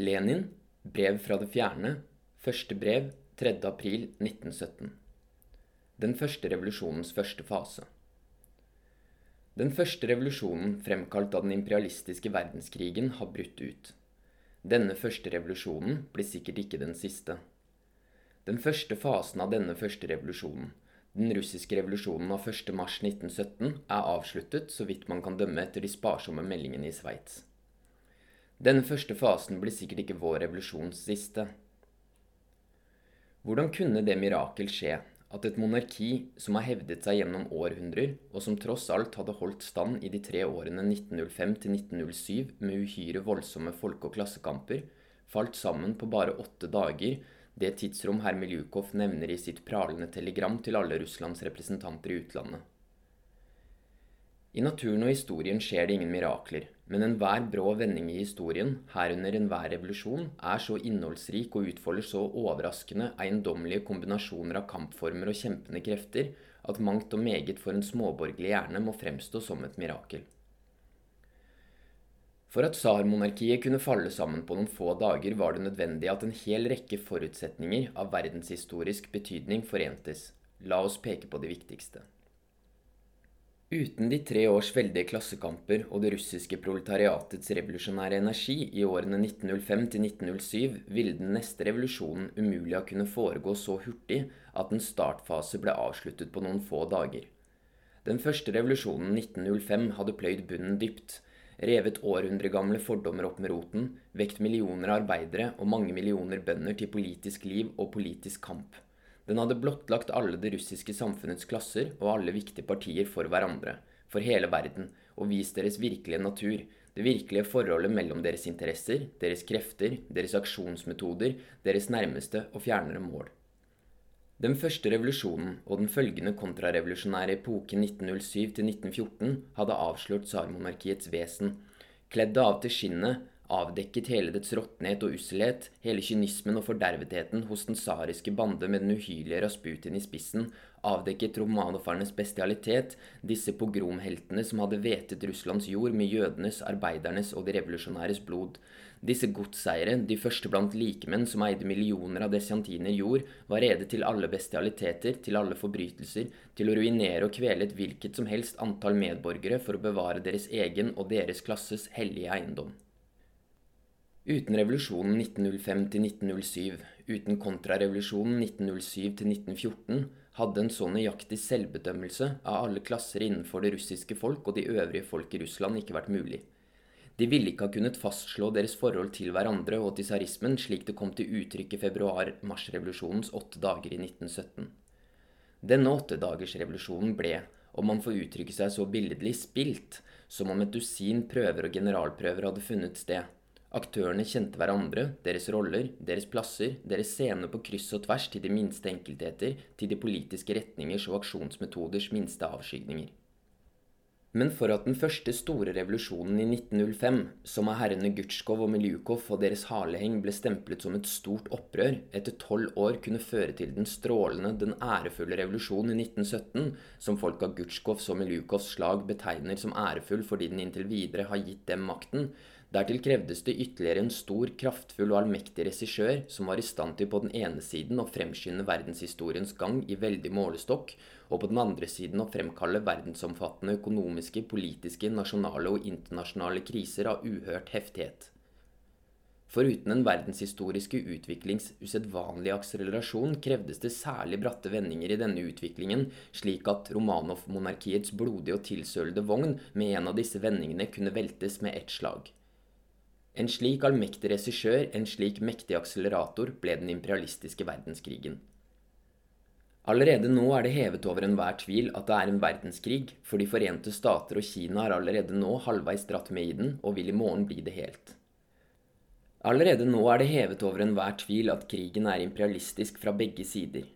Lenin, brev fra det fjerne, første brev, 3. april 1917. Den første revolusjonens første fase. Den første revolusjonen fremkalt av den imperialistiske verdenskrigen har brutt ut. Denne første revolusjonen blir sikkert ikke den siste. Den første fasen av denne første revolusjonen, den russiske revolusjonen av 1. mars 1917, er avsluttet, så vidt man kan dømme etter de sparsomme meldingene i Sveits. Denne første fasen blir sikkert ikke vår revolusjons siste. Hvordan kunne det mirakel skje at et monarki som har hevdet seg gjennom århundrer, og som tross alt hadde holdt stand i de tre årene 1905 til 1907 med uhyre voldsomme folke- og klassekamper, falt sammen på bare åtte dager, det tidsrom herr Miljukov nevner i sitt pralende telegram til alle Russlands representanter i utlandet. I naturen og historien skjer det ingen mirakler, men enhver brå vending i historien, herunder enhver revolusjon, er så innholdsrik og utfolder så overraskende eiendommelige kombinasjoner av kampformer og kjempende krefter at mangt og meget for en småborgerlig hjerne må fremstå som et mirakel. For at tsarmonarkiet kunne falle sammen på noen få dager, var det nødvendig at en hel rekke forutsetninger av verdenshistorisk betydning forentes. La oss peke på de viktigste. Uten de tre års veldige klassekamper og det russiske proletariatets revolusjonære energi i årene 1905 til 1907 ville den neste revolusjonen umulig ha kunne foregå så hurtig at en startfase ble avsluttet på noen få dager. Den første revolusjonen 1905 hadde pløyd bunnen dypt, revet århundregamle fordommer opp med roten, vekt millioner av arbeidere og mange millioner bønder til politisk liv og politisk kamp. Den hadde blottlagt alle det russiske samfunnets klasser og alle viktige partier for hverandre, for hele verden, og vist deres virkelige natur, det virkelige forholdet mellom deres interesser, deres krefter, deres aksjonsmetoder, deres nærmeste og fjernere mål. Den første revolusjonen og den følgende kontrarevolusjonære epoken 1907 1914 hadde avslørt tsarmonarkiets vesen. Kledd av til skinnet avdekket hele dets råtnhet og usselhet, hele kynismen og fordervetheten hos den tsariske bande med den uhyrlige Rasputin i spissen, avdekket romanofarnes bestialitet, disse pogromheltene som hadde vetet Russlands jord med jødenes, arbeidernes og de revolusjonæres blod. Disse godseiere, de første blant likemenn som eide millioner av desiantiner jord, var rede til alle bestialiteter, til alle forbrytelser, til å ruinere og kvele et hvilket som helst antall medborgere for å bevare deres egen og deres klasses hellige eiendom. Uten revolusjonen 1905-1907, uten kontrarevolusjonen 1907-1914, hadde en så nøyaktig selvbedømmelse av alle klasser innenfor det russiske folk og de øvrige folk i Russland ikke vært mulig. De ville ikke ha kunnet fastslå deres forhold til hverandre og til tsarismen slik det kom til uttrykk i februar-mars-revolusjonens åtte dager i 1917. Denne åttedagersrevolusjonen ble, om man får uttrykke seg så billedlig, spilt, som om et dusin prøver og generalprøver hadde funnet sted Aktørene kjente hverandre, deres roller, deres plasser, deres scener på kryss og tvers til de minste enkeltheter, til de politiske retningers og aksjonsmetoders minste avskygninger. Men for at den første store revolusjonen i 1905, som av herrene Gutsjkov og Miljukov og deres haleheng ble stemplet som et stort opprør, etter tolv år kunne føre til den strålende, den ærefulle revolusjonen i 1917, som folk av Gutsjkovs og Miljukovs slag betegner som ærefull fordi den inntil videre har gitt dem makten, Dertil krevdes det ytterligere en stor, kraftfull og allmektig regissør som var i stand til på den ene siden å fremskynde verdenshistoriens gang i veldig målestokk, og på den andre siden å fremkalle verdensomfattende økonomiske, politiske, nasjonale og internasjonale kriser av uhørt heftighet. Foruten den verdenshistoriske utviklings usedvanlige akselerasjon krevdes det særlig bratte vendinger i denne utviklingen, slik at Romanov-monarkiets blodige og tilsølede vogn med en av disse vendingene kunne veltes med ett slag. En slik allmektig regissør, en slik mektig akselerator, ble den imperialistiske verdenskrigen. Allerede nå er det hevet over enhver tvil at det er en verdenskrig, for De forente stater og Kina er allerede nå halvveis dratt med i den, og vil i morgen bli det helt. Allerede nå er det hevet over enhver tvil at krigen er imperialistisk fra begge sider.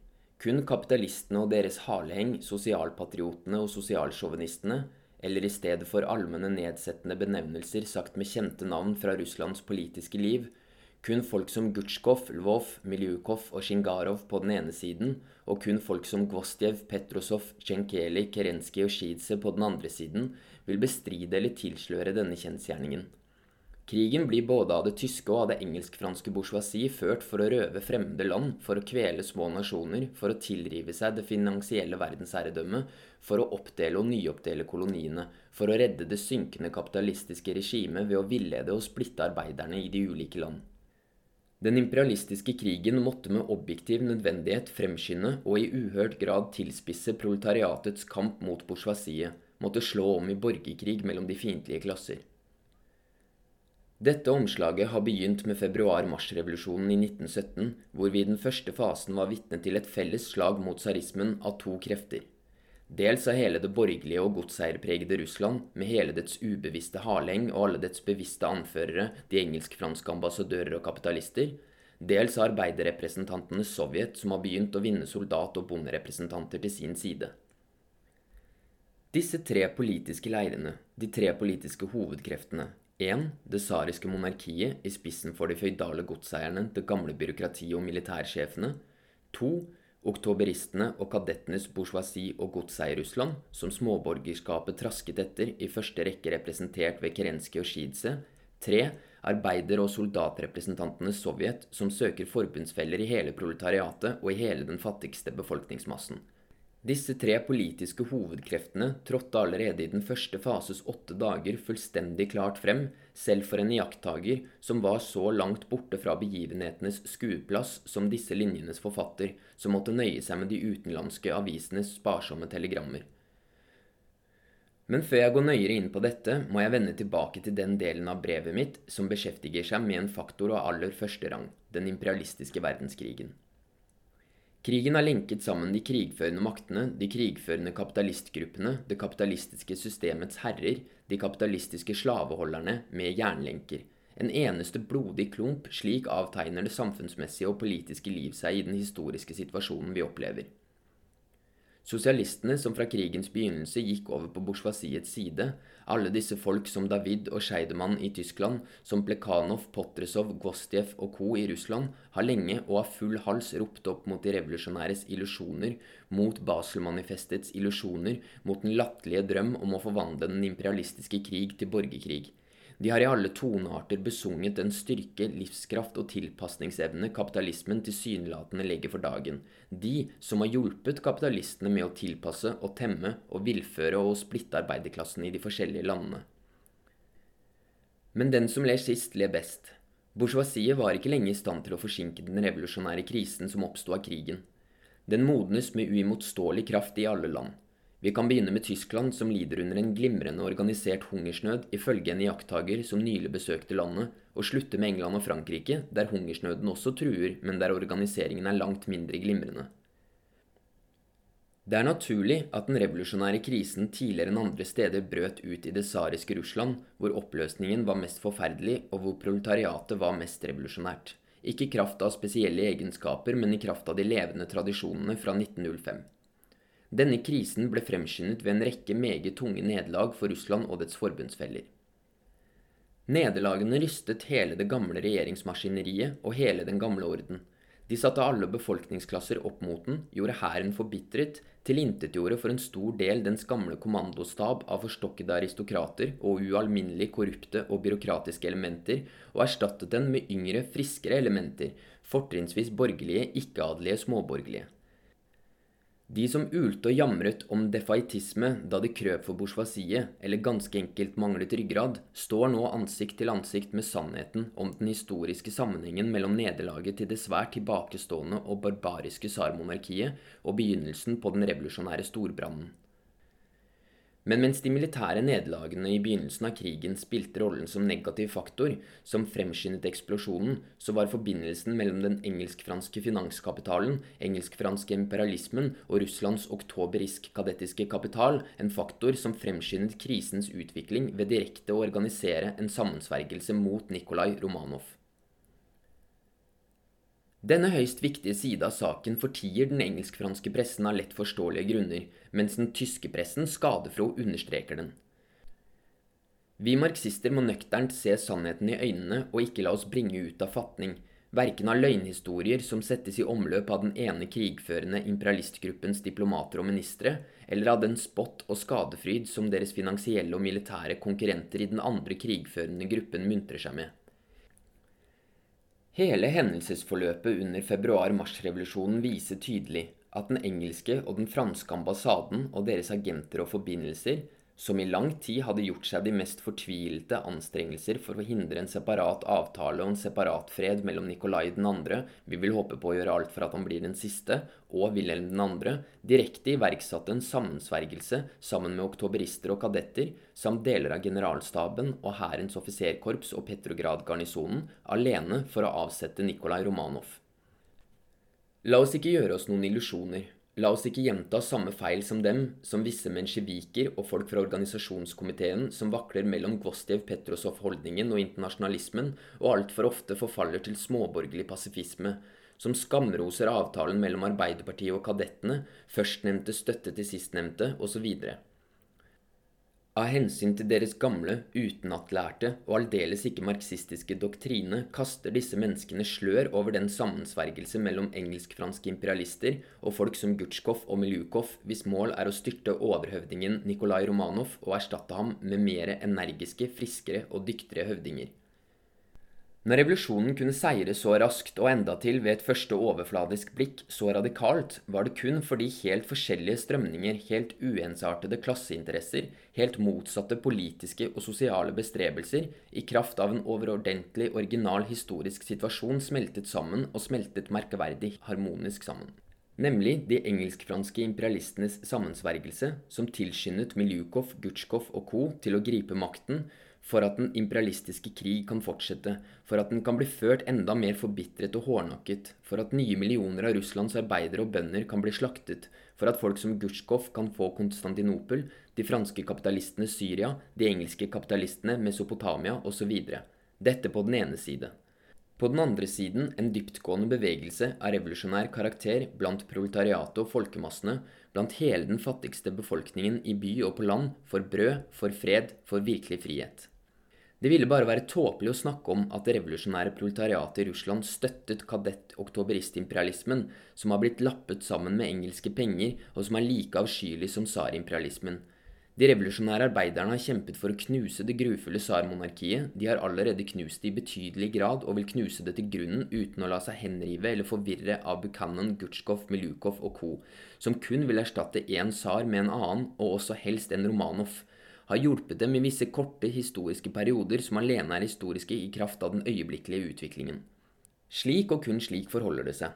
Kun kapitalistene og deres haleheng, sosialpatriotene og sosialsjåvinistene, eller i stedet for allmenne nedsettende benevnelser sagt med kjente navn fra Russlands politiske liv, kun folk som Gutsjkov, Lvov, Miljukov og Shingarov på den ene siden, og kun folk som Gvostjev, Petrosov, Tsjenkeli, Kerenskij og Shidze på den andre siden, vil bestride eller tilsløre denne kjensgjerningen. Krigen blir både av det tyske og av det engelsk-franske bourgeoisie ført for å røve fremmede land, for å kvele små nasjoner, for å tilrive seg det finansielle verdensherredømmet, for å oppdele og nyoppdele koloniene, for å redde det synkende kapitalistiske regimet ved å villede og splitte arbeiderne i de ulike land. Den imperialistiske krigen måtte med objektiv nødvendighet fremskynde og i uhørt grad tilspisse proletariatets kamp mot bourgeoisiet, måtte slå om i borgerkrig mellom de fiendtlige klasser. Dette omslaget har begynt med februar-mars-revolusjonen i 1917, hvor vi i den første fasen var vitne til et felles slag mot tsarismen av to krefter. Dels av hele det borgerlige og godseierpregede Russland, med hele dets ubevisste haleng og alle dets bevisste anførere, de engelsk-franske ambassadører og kapitalister. Dels av arbeiderrepresentantenes Sovjet, som har begynt å vinne soldat- og bonderepresentanter til sin side. Disse tre politiske leirene, de tre politiske hovedkreftene, 1. Det tsariske monarkiet i spissen for de føydale godseierne, det gamle byråkratiet og militærsjefene. 2. Oktoberistene og kadettenes bourgeoisie og godseier-Russland, som småborgerskapet trasket etter, i første rekke representert ved Kerenskij og Skidse. 3. Arbeider- og soldatrepresentantenes Sovjet, som søker forbundsfeller i hele proletariatet og i hele den fattigste befolkningsmassen. Disse tre politiske hovedkreftene trådte allerede i den første fases åtte dager fullstendig klart frem, selv for en iakttager som var så langt borte fra begivenhetenes skueplass som disse linjenes forfatter, som måtte nøye seg med de utenlandske avisenes sparsomme telegrammer. Men før jeg går nøyere inn på dette, må jeg vende tilbake til den delen av brevet mitt som beskjeftiger seg med en faktor av aller første rang, den imperialistiske verdenskrigen. Krigen har lenket sammen de krigførende maktene, de krigførende kapitalistgruppene, det kapitalistiske systemets herrer, de kapitalistiske slaveholderne, med jernlenker. En eneste blodig klump, slik avtegner det samfunnsmessige og politiske liv seg i den historiske situasjonen vi opplever. Sosialistene som fra krigens begynnelse gikk over på bourgeoisiets side, alle disse folk som David og Scheidemann i Tyskland, som Plekhanov, Potresov, Gostjev og co. i Russland, har lenge og av full hals ropt opp mot de revolusjonæres illusjoner, mot Basel-manifestets illusjoner, mot den latterlige drøm om å forvandle den imperialistiske krig til borgerkrig. De har i alle tonearter besunget den styrke, livskraft og tilpasningsevne kapitalismen tilsynelatende legger for dagen. De som har hjulpet kapitalistene med å tilpasse og temme og villføre og splitte arbeiderklassen i de forskjellige landene. Men den som ler sist, ler best. Bourgeoisiet var ikke lenge i stand til å forsinke den revolusjonære krisen som oppsto av krigen. Den modnes med uimotståelig kraft i alle land. Vi kan begynne med Tyskland, som lider under en glimrende organisert hungersnød, ifølge en iakttaker som nylig besøkte landet, og slutte med England og Frankrike, der hungersnøden også truer, men der organiseringen er langt mindre glimrende. Det er naturlig at den revolusjonære krisen tidligere enn andre steder brøt ut i det tsariske Russland, hvor oppløsningen var mest forferdelig, og hvor proletariatet var mest revolusjonært. Ikke i kraft av spesielle egenskaper, men i kraft av de levende tradisjonene fra 1905. Denne krisen ble fremskyndet ved en rekke meget tunge nederlag for Russland og dets forbundsfeller. Nederlagene rystet hele det gamle regjeringsmaskineriet og hele den gamle orden. De satte alle befolkningsklasser opp mot den, gjorde hæren forbitret, tilintetgjorde for en stor del dens gamle kommandostab av forstokkede aristokrater og ualminnelig korrupte og byråkratiske elementer, og erstattet den med yngre, friskere elementer, fortrinnsvis borgerlige, ikke-adelige småborgerlige. De som ulte og jamret om defaitisme da de krøp for bourgeoisiet, eller ganske enkelt manglet ryggrad, står nå ansikt til ansikt med sannheten om den historiske sammenhengen mellom nederlaget til det svært tilbakestående og barbariske tsarmonarkiet og begynnelsen på den revolusjonære storbrannen. Men mens de militære nederlagene i begynnelsen av krigen spilte rollen som negativ faktor, som fremskyndet eksplosjonen, så var forbindelsen mellom den engelsk-franske finanskapitalen, engelsk-franske imperialismen og Russlands oktoberisk-kadettiske kapital en faktor som fremskyndet krisens utvikling ved direkte å organisere en sammensvergelse mot Nikolai Romanov. Denne høyst viktige side av saken fortier den engelsk-franske pressen av lett forståelige grunner, mens den tyske pressen skadefro understreker den. Vi marxister må nøkternt se sannheten i øynene og ikke la oss bringe ut av fatning. verken av løgnhistorier som settes i omløp av den ene krigførende imperialistgruppens diplomater og ministre, eller av den spott og skadefryd som deres finansielle og militære konkurrenter i den andre krigførende gruppen muntrer seg med. Hele hendelsesforløpet under februar-mars-revolusjonen viser tydelig at den engelske og den franske ambassaden og deres agenter og forbindelser som i lang tid hadde gjort seg de mest fortvilte anstrengelser for å hindre en separat avtale og en separat fred mellom Nikolai 2., vi vil håpe på å gjøre alt for at han blir den siste, og Wilhelm 2., direkte iverksatte en sammensvergelse sammen med oktoberister og kadetter, samt deler av generalstaben og hærens offiserkorps og Petrograd-garnisonen, alene for å avsette Nikolai Romanov. La oss ikke gjøre oss noen illusjoner. La oss ikke gjenta samme feil som dem, som visse mensjeviker og folk fra organisasjonskomiteen som vakler mellom Gvostjev-Petrosov-holdningen og internasjonalismen, og altfor ofte forfaller til småborgerlig pasifisme, som skamroser avtalen mellom Arbeiderpartiet og kadettene, førstnevnte støtte til sistnevnte, osv. Av hensyn til deres gamle, utenatlærte og aldeles ikke marxistiske doktrine kaster disse menneskene slør over den sammensvergelse mellom engelsk-franske imperialister og folk som Gutsjkov og Miljukov, hvis mål er å styrte overhøvdingen Nikolai Romanov og erstatte ham med mer energiske, friskere og dyktigere høvdinger. Når revolusjonen kunne seire så raskt og endatil ved et første overfladisk blikk så radikalt, var det kun fordi helt forskjellige strømninger, helt uensartede klasseinteresser, helt motsatte politiske og sosiale bestrebelser, i kraft av en overordentlig original historisk situasjon smeltet sammen og smeltet merkeverdig harmonisk sammen. Nemlig de engelsk-franske imperialistenes sammensvergelse, som tilskyndet Miljukov, Gutsjkov og co. til å gripe makten, for at den imperialistiske krig kan fortsette, for at den kan bli ført enda mer forbitret og hårnakket, for at nye millioner av Russlands arbeidere og bønder kan bli slaktet, for at folk som Gutsjkov kan få Konstantinopel, de franske kapitalistene Syria, de engelske kapitalistene Mesopotamia osv. Dette på den ene side. På den andre siden en dyptgående bevegelse av revolusjonær karakter blant proletariatet og folkemassene, blant hele den fattigste befolkningen i by og på land, for brød, for fred, for virkelig frihet. Det ville bare være tåpelig å snakke om at det revolusjonære proletariatet i Russland støttet kadett-oktoberistimperalismen, som har blitt lappet sammen med engelske penger, og som er like avskyelig som tsarimperialismen. De revolusjonære arbeiderne har kjempet for å knuse det grufulle tsarmonarkiet, de har allerede knust det i betydelig grad og vil knuse det til grunnen uten å la seg henrive eller forvirre av Buchanan, Gutsjkov, Milukov og co., som kun vil erstatte én tsar med en annen, og også helst en Romanov har hjulpet dem i visse korte historiske perioder som alene er historiske i kraft av den øyeblikkelige utviklingen. Slik og kun slik forholder det seg.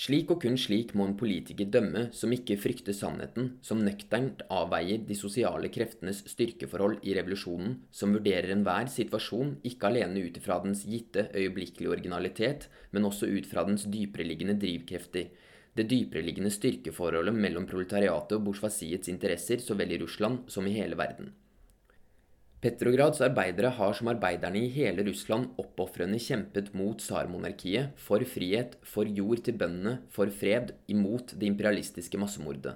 Slik og kun slik må en politiker dømme som ikke frykter sannheten, som nøkternt avveier de sosiale kreftenes styrkeforhold i revolusjonen, som vurderer enhver situasjon ikke alene ut ifra dens gitte øyeblikkelige originalitet, men også ut fra dens dypereliggende drivkrefter, det dypereliggende styrkeforholdet mellom proletariatet og bourgeoisiets interesser så vel i Russland som i hele verden. Petrograds arbeidere har som arbeiderne i hele Russland oppofrende kjempet mot tsarmonarkiet, for frihet, for jord til bøndene, for fred, imot det imperialistiske massemordet.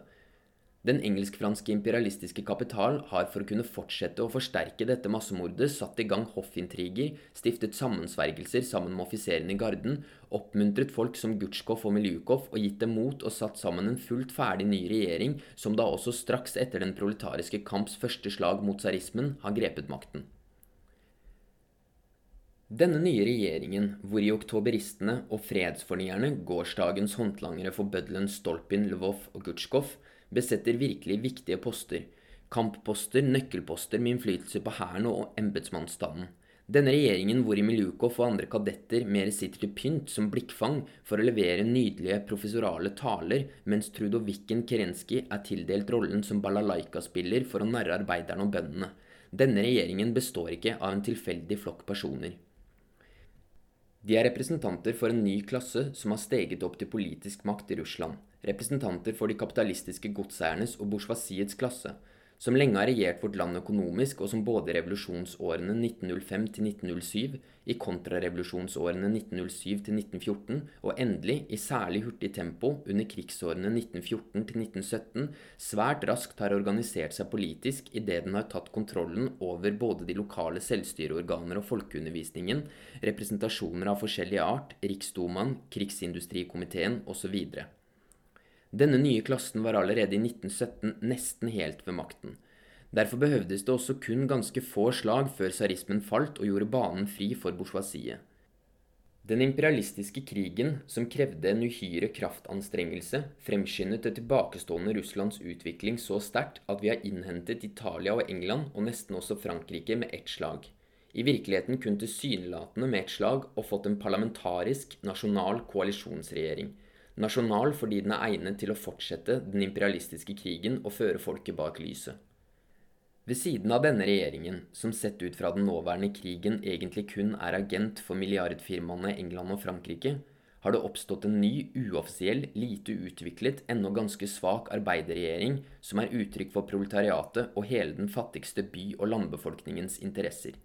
Den engelsk-franske imperialistiske kapital har for å kunne fortsette å forsterke dette massemordet satt i gang hoffintriger, stiftet sammensvergelser sammen med offiserene i garden, oppmuntret folk som Gutsjkov og Miljukov og gitt dem mot og satt sammen en fullt ferdig ny regjering som da også straks etter den proletariske kamps første slag mot tsarismen har grepet makten. Denne nye regjeringen, hvor i oktoberistene og fredsfornyerne, gårsdagens håndlangere for bøddelen Stolpin, Lvov og Gutsjkov, besetter virkelig viktige poster. Kampposter, nøkkelposter med innflytelse på hæren og embetsmannsstanden. Denne regjeringen hvor Miljukov og andre kadetter mer sitter til pynt som blikkfang for å levere nydelige professorale taler, mens Trudovikken Kerenskij er tildelt rollen som balalaika-spiller for å narre arbeiderne og bøndene. Denne regjeringen består ikke av en tilfeldig flokk personer. De er representanter for en ny klasse som har steget opp til politisk makt i Russland. Representanter for de kapitalistiske godseiernes og bourgeoisiets klasse, som lenge har regjert vårt land økonomisk, og som både i revolusjonsårene 1905 til 1907, i kontrarevolusjonsårene 1907 til 1914, og endelig, i særlig hurtig tempo, under krigsårene 1914 til 1917, svært raskt har organisert seg politisk idet den har tatt kontrollen over både de lokale selvstyreorganer og folkeundervisningen, representasjoner av forskjellig art, Riksdomaen, Krigsindustrikomiteen osv. Denne nye klassen var allerede i 1917 nesten helt ved makten. Derfor behøvdes det også kun ganske få slag før tsarismen falt og gjorde banen fri for bourgeoisiet. Den imperialistiske krigen, som krevde en uhyre kraftanstrengelse, fremskyndet det tilbakestående Russlands utvikling så sterkt at vi har innhentet Italia og England, og nesten også Frankrike, med ett slag. I virkeligheten kun tilsynelatende med ett slag, og fått en parlamentarisk, nasjonal koalisjonsregjering. Nasjonal fordi den er egnet til å fortsette den imperialistiske krigen og føre folket bak lyset. Ved siden av denne regjeringen, som sett ut fra den nåværende krigen egentlig kun er agent for milliardfirmaene England og Frankrike, har det oppstått en ny, uoffisiell, lite utviklet, ennå ganske svak arbeiderregjering som er uttrykk for proletariatet og hele den fattigste by- og landbefolkningens interesser.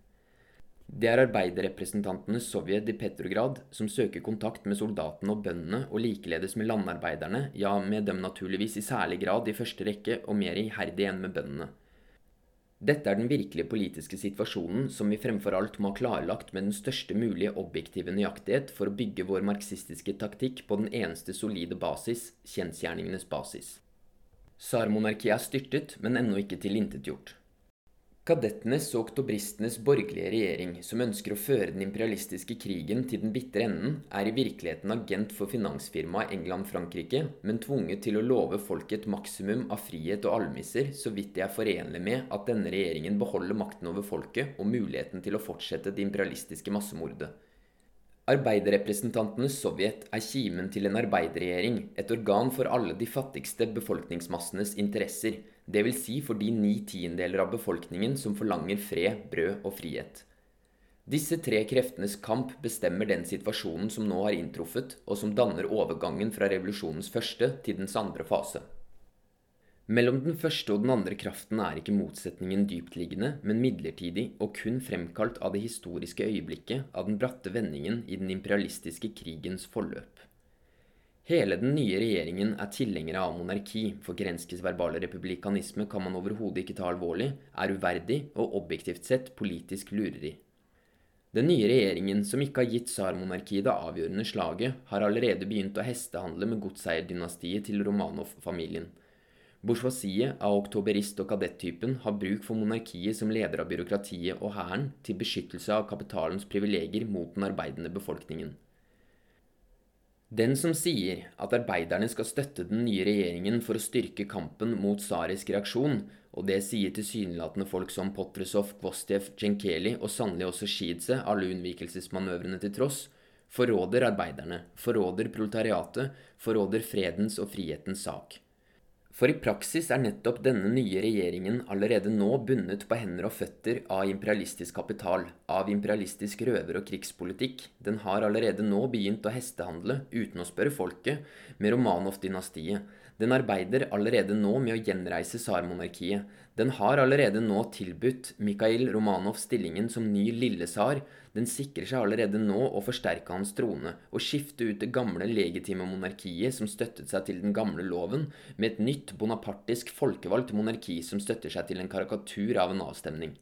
Det er arbeiderrepresentantene sovjet i Petrograd som søker kontakt med soldatene og bøndene, og likeledes med landarbeiderne, ja, med dem naturligvis i særlig grad i første rekke, og mer iherdig enn med bøndene. Dette er den virkelige politiske situasjonen som vi fremfor alt må ha klarlagt med den største mulige objektive nøyaktighet for å bygge vår marxistiske taktikk på den eneste solide basis, kjensgjerningenes basis. Tsarmonarkiet er styrtet, men ennå ikke tilintetgjort. Kadettenes og oktobristenes borgerlige regjering, som ønsker å føre den imperialistiske krigen til den bitre enden, er i virkeligheten agent for finansfirmaet England-Frankrike, men tvunget til å love folket et maksimum av frihet og almisser, så vidt det er forenlig med at denne regjeringen beholder makten over folket og muligheten til å fortsette det imperialistiske massemordet. Arbeiderrepresentantenes sovjet er kimen til en arbeiderregjering, et organ for alle de fattigste befolkningsmassenes interesser, dvs. Si for de ni tiendeler av befolkningen som forlanger fred, brød og frihet. Disse tre kreftenes kamp bestemmer den situasjonen som nå har inntruffet, og som danner overgangen fra revolusjonens første til dens andre fase. Mellom den første og den andre kraften er ikke motsetningen dyptliggende, men midlertidig og kun fremkalt av det historiske øyeblikket av den bratte vendingen i den imperialistiske krigens forløp. Hele den nye regjeringen er tilhengere av monarki, for Grenskes verbale republikanisme kan man overhodet ikke ta alvorlig, er uverdig og objektivt sett politisk lureri. Den nye regjeringen, som ikke har gitt tsarmonarkiet det avgjørende slaget, har allerede begynt å hestehandle med godseierdynastiet til Romanov-familien. Bourgeoisiet av oktoberist- og kadettypen har bruk for monarkiet som leder av byråkratiet og hæren til beskyttelse av kapitalens privilegier mot den arbeidende befolkningen. Den som sier at arbeiderne skal støtte den nye regjeringen for å styrke kampen mot tsarisk reaksjon, og det sier tilsynelatende folk som Potrusov, Kvostjev, Djenkeli og sannelig også Shidze, alle unnvikelsesmanøvrene til tross, forråder arbeiderne, forråder proletariatet, forråder fredens og frihetens sak. For i praksis er nettopp denne nye regjeringen allerede nå bundet på hender og føtter av imperialistisk kapital, av imperialistisk røver- og krigspolitikk. Den har allerede nå begynt å hestehandle, uten å spørre folket, med Romanov-dynastiet. Den arbeider allerede nå med å gjenreise tsarmonarkiet. Den har allerede nå tilbudt Mikhail Romanov stillingen som ny lillesar, den sikrer seg allerede nå å forsterke hans trone og skifte ut det gamle legitime monarkiet som støttet seg til den gamle loven, med et nytt bonapartisk folkevalgt monarki som støtter seg til en karikatur av en avstemning.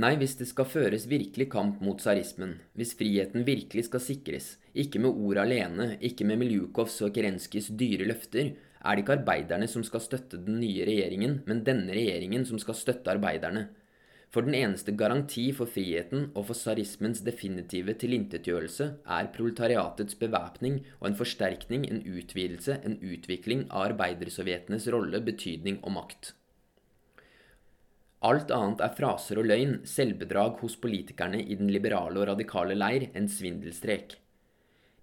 Nei, hvis det skal føres virkelig kamp mot tsarismen, hvis friheten virkelig skal sikres, ikke med ord alene, ikke med Miljukovs og Kerenskijs dyre løfter, er det ikke arbeiderne som skal støtte den nye regjeringen, men denne regjeringen som skal støtte arbeiderne. For den eneste garanti for friheten og for tsarismens definitive tilintetgjørelse er proletariatets bevæpning og en forsterkning, en utvidelse, en utvikling av arbeidersovjetenes rolle, betydning og makt. Alt annet er fraser og løgn, selvbedrag hos politikerne i den liberale og radikale leir, en svindelstrek.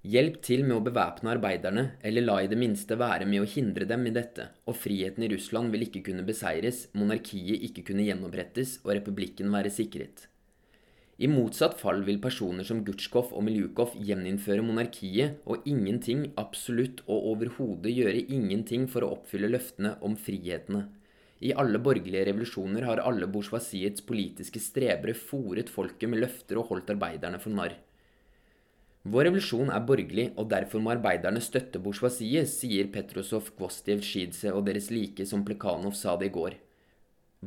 Hjelp til med å bevæpne arbeiderne, eller la i det minste være med å hindre dem i dette, og friheten i Russland vil ikke kunne beseires, monarkiet ikke kunne gjenopprettes og republikken være sikret. I motsatt fall vil personer som Gutsjkov og Miljukov gjeninnføre monarkiet og ingenting, absolutt og overhodet gjøre ingenting for å oppfylle løftene om frihetene. I alle borgerlige revolusjoner har alle bourgeoisiets politiske strebere fòret folket med løfter og holdt arbeiderne for narr. Vår revolusjon er borgerlig, og derfor må arbeiderne støtte bourgeoisiet, sier Petrosov, Gvostjev, Shidze og deres like som Plekanov sa det i går.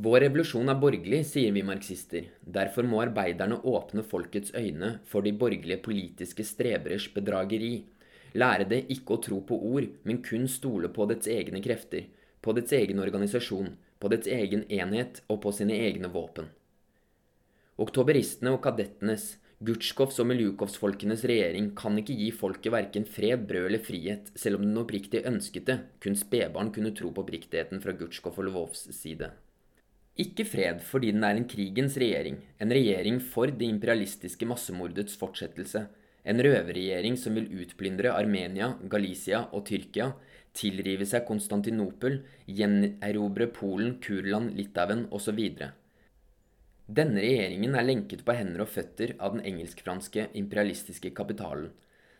Vår revolusjon er borgerlig, sier vi marxister. Derfor må arbeiderne åpne folkets øyne for de borgerlige politiske streberes bedrageri. Lære det ikke å tro på ord, men kun stole på dets egne krefter på dets egen organisasjon, på dets egen enhet og på sine egne våpen. Oktoberistene og kadettenes, Gutsjkovs og Miljukovs-folkenes regjering kan ikke gi folket verken fred, brød eller frihet, selv om den oppriktig ønsket det, kun spedbarn kunne tro på oppriktigheten fra Gutsjkov og Lvovs side. Ikke fred fordi den er en krigens regjering, en regjering for det imperialistiske massemordets fortsettelse, en røverregjering som vil utplyndre Armenia, Galicia og Tyrkia, tilrive seg Konstantinopel, gjenerobre Polen, Kurland, Litauen osv. Denne regjeringen er lenket på hender og føtter av den engelsk-franske imperialistiske kapitalen.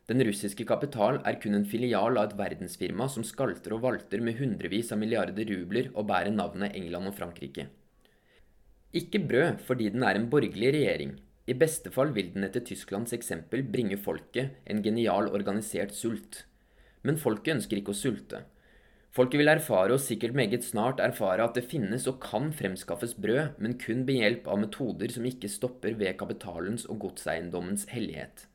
Den russiske kapital er kun en filial av et verdensfirma som skalter og valter med hundrevis av milliarder rubler og bærer navnet England og Frankrike. Ikke brød fordi den er en borgerlig regjering. I beste fall vil den etter Tysklands eksempel bringe folket en genial organisert sult. Men folket ønsker ikke å sulte. Folket vil erfare, og sikkert meget snart erfare, at det finnes og kan fremskaffes brød, men kun ved hjelp av metoder som ikke stopper ved kapitalens og godseiendommens hellighet.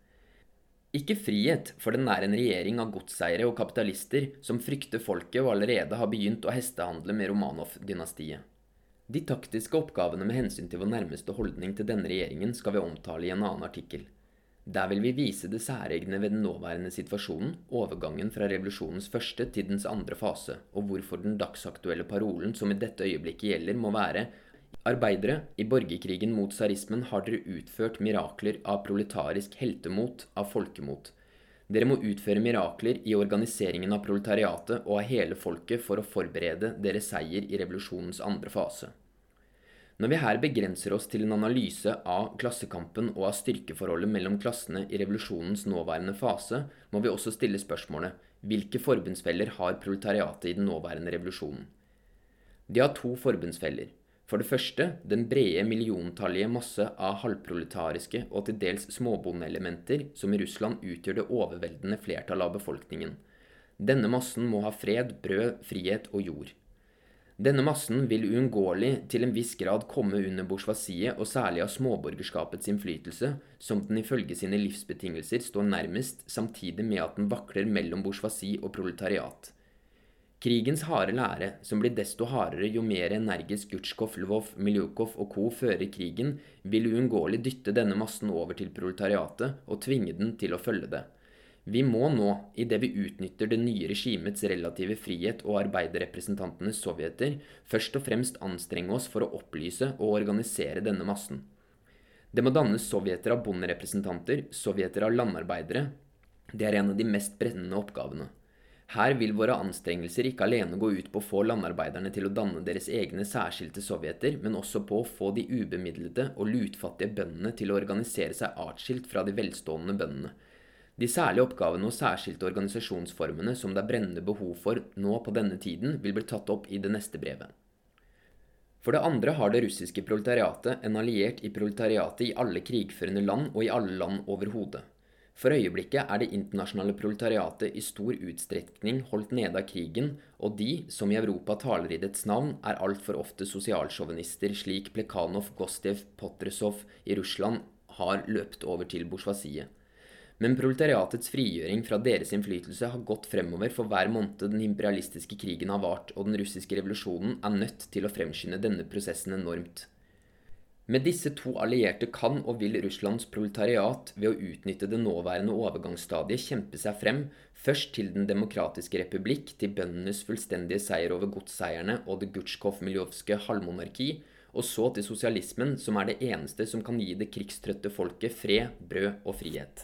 Ikke frihet, for den er en regjering av godseiere og kapitalister som frykter folket og allerede har begynt å hestehandle med Romanov-dynastiet. De taktiske oppgavene med hensyn til vår nærmeste holdning til denne regjeringen skal vi omtale i en annen artikkel. Der vil vi vise det særegne ved den nåværende situasjonen, overgangen fra revolusjonens første til dens andre fase, og hvorfor den dagsaktuelle parolen som i dette øyeblikket gjelder, må være Arbeidere, i borgerkrigen mot tsarismen har dere utført mirakler av proletarisk heltemot, av folkemot. Dere må utføre mirakler i organiseringen av proletariatet og av hele folket for å forberede deres seier i revolusjonens andre fase. Når vi her begrenser oss til en analyse av klassekampen og av styrkeforholdet mellom klassene i revolusjonens nåværende fase, må vi også stille spørsmålet hvilke forbundsfeller har proletariatet i den nåværende revolusjonen? De har to forbundsfeller. For det første den brede milliontallige masse av halvproletariske og til dels småbondeelementer som i Russland utgjør det overveldende flertallet av befolkningen. Denne massen må ha fred, brød, frihet og jord. Denne massen vil uunngåelig til en viss grad komme under bourgeoisiet og særlig av småborgerskapets innflytelse, som den ifølge sine livsbetingelser står nærmest, samtidig med at den vakler mellom bourgeoisi og proletariat. Krigens harde lære, som blir desto hardere jo mer energisk Gutsjkov, Lvov, Miljukov og co. fører krigen, vil uunngåelig dytte denne massen over til proletariatet og tvinge den til å følge det. Vi må nå, idet vi utnytter det nye regimets relative frihet og arbeiderrepresentantenes sovjeter, først og fremst anstrenge oss for å opplyse og organisere denne massen. Det må dannes sovjeter av bonderepresentanter, sovjeter av landarbeidere. Det er en av de mest brennende oppgavene. Her vil våre anstrengelser ikke alene gå ut på å få landarbeiderne til å danne deres egne særskilte sovjeter, men også på å få de ubemidlede og lutfattige bøndene til å organisere seg atskilt fra de velstående bøndene de særlige oppgavene og særskilte organisasjonsformene som det er brennende behov for nå på denne tiden, vil bli tatt opp i det neste brevet. For det andre har det russiske proletariatet en alliert i proletariatet i alle krigførende land og i alle land overhodet. For øyeblikket er det internasjonale proletariatet i stor utstrekning holdt nede av krigen, og de, som i Europa taler i dets navn, er altfor ofte sosialsjåvinister, slik Plekanov, Gostjev, Potresov i Russland har løpt over til bourgeoisiet. Men proletariatets frigjøring fra deres innflytelse har gått fremover for hver måned den imperialistiske krigen har vart, og den russiske revolusjonen er nødt til å fremskynde denne prosessen enormt. Med disse to allierte kan og vil Russlands proletariat ved å utnytte det nåværende overgangsstadiet kjempe seg frem, først til Den demokratiske republikk, til bøndenes fullstendige seier over godseierne og det Gutsjkov-miljovske halvmonarki, og så til sosialismen, som er det eneste som kan gi det krigstrøtte folket fred, brød og frihet.